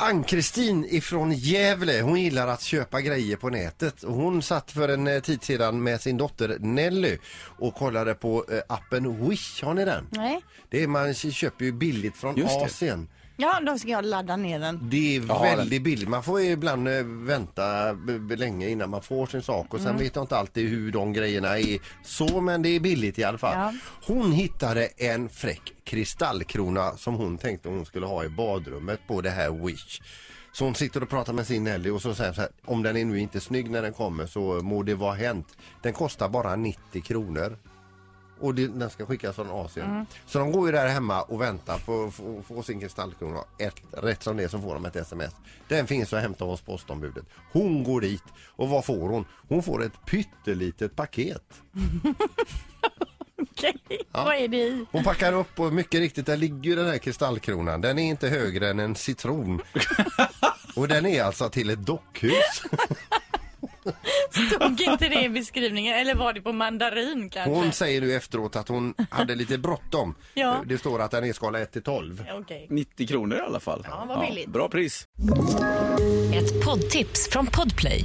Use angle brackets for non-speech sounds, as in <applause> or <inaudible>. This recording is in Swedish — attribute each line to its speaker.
Speaker 1: Ann-Kristin ifrån Gävle, hon gillar att köpa grejer på nätet. Hon satt för en eh, tid sedan med sin dotter Nelly och kollade på eh, appen Wish. Har ni den?
Speaker 2: Nej.
Speaker 1: Det är, man köper ju billigt från
Speaker 3: Just det.
Speaker 1: Asien.
Speaker 2: Ja, då ska jag ladda ner den.
Speaker 1: Det är
Speaker 3: Ja,
Speaker 1: väldigt billigt. Man får ju ibland eh, vänta länge innan man får sin sak och sen vet jag inte alltid hur de grejerna är så men det är billigt i alla fall.
Speaker 2: Ja.
Speaker 1: Hon hittade en fräck kristallkrona som hon tänkte hon skulle ha i badrummet på det här Wish. Så hon sitter och pratar med sin Nelly och så säger så här, om den är nu inte snygg när den kommer så må det vara hänt. Den kostar bara 90 kronor. Och det, den ska skickas från Asien. Så de går ju där hemma och väntar på att få, få sin kristallkrona. Ett, rätt som det är så får de ett sms. Den finns att hämta hos postombudet. Hon går dit och vad får hon? Hon får ett pyttelitet paket. <laughs>
Speaker 2: Okej, vad är det i?
Speaker 1: Hon packar upp och mycket riktigt där ligger ju den här kristallkronan. Den är inte högre än en citron. <laughs> och den är alltså till ett dockhus. <laughs>
Speaker 2: Stod inte det i beskrivningen? Eller var det på mandarin kanske?
Speaker 1: Hon säger nu efteråt att hon hade lite bråttom.
Speaker 2: Ja.
Speaker 1: Det står att den är skala 1 till 12.
Speaker 2: Okej.
Speaker 3: 90 kronor i alla fall.
Speaker 2: Ja, vad billigt.
Speaker 3: bra pris.
Speaker 4: Ett poddtips från Podplay.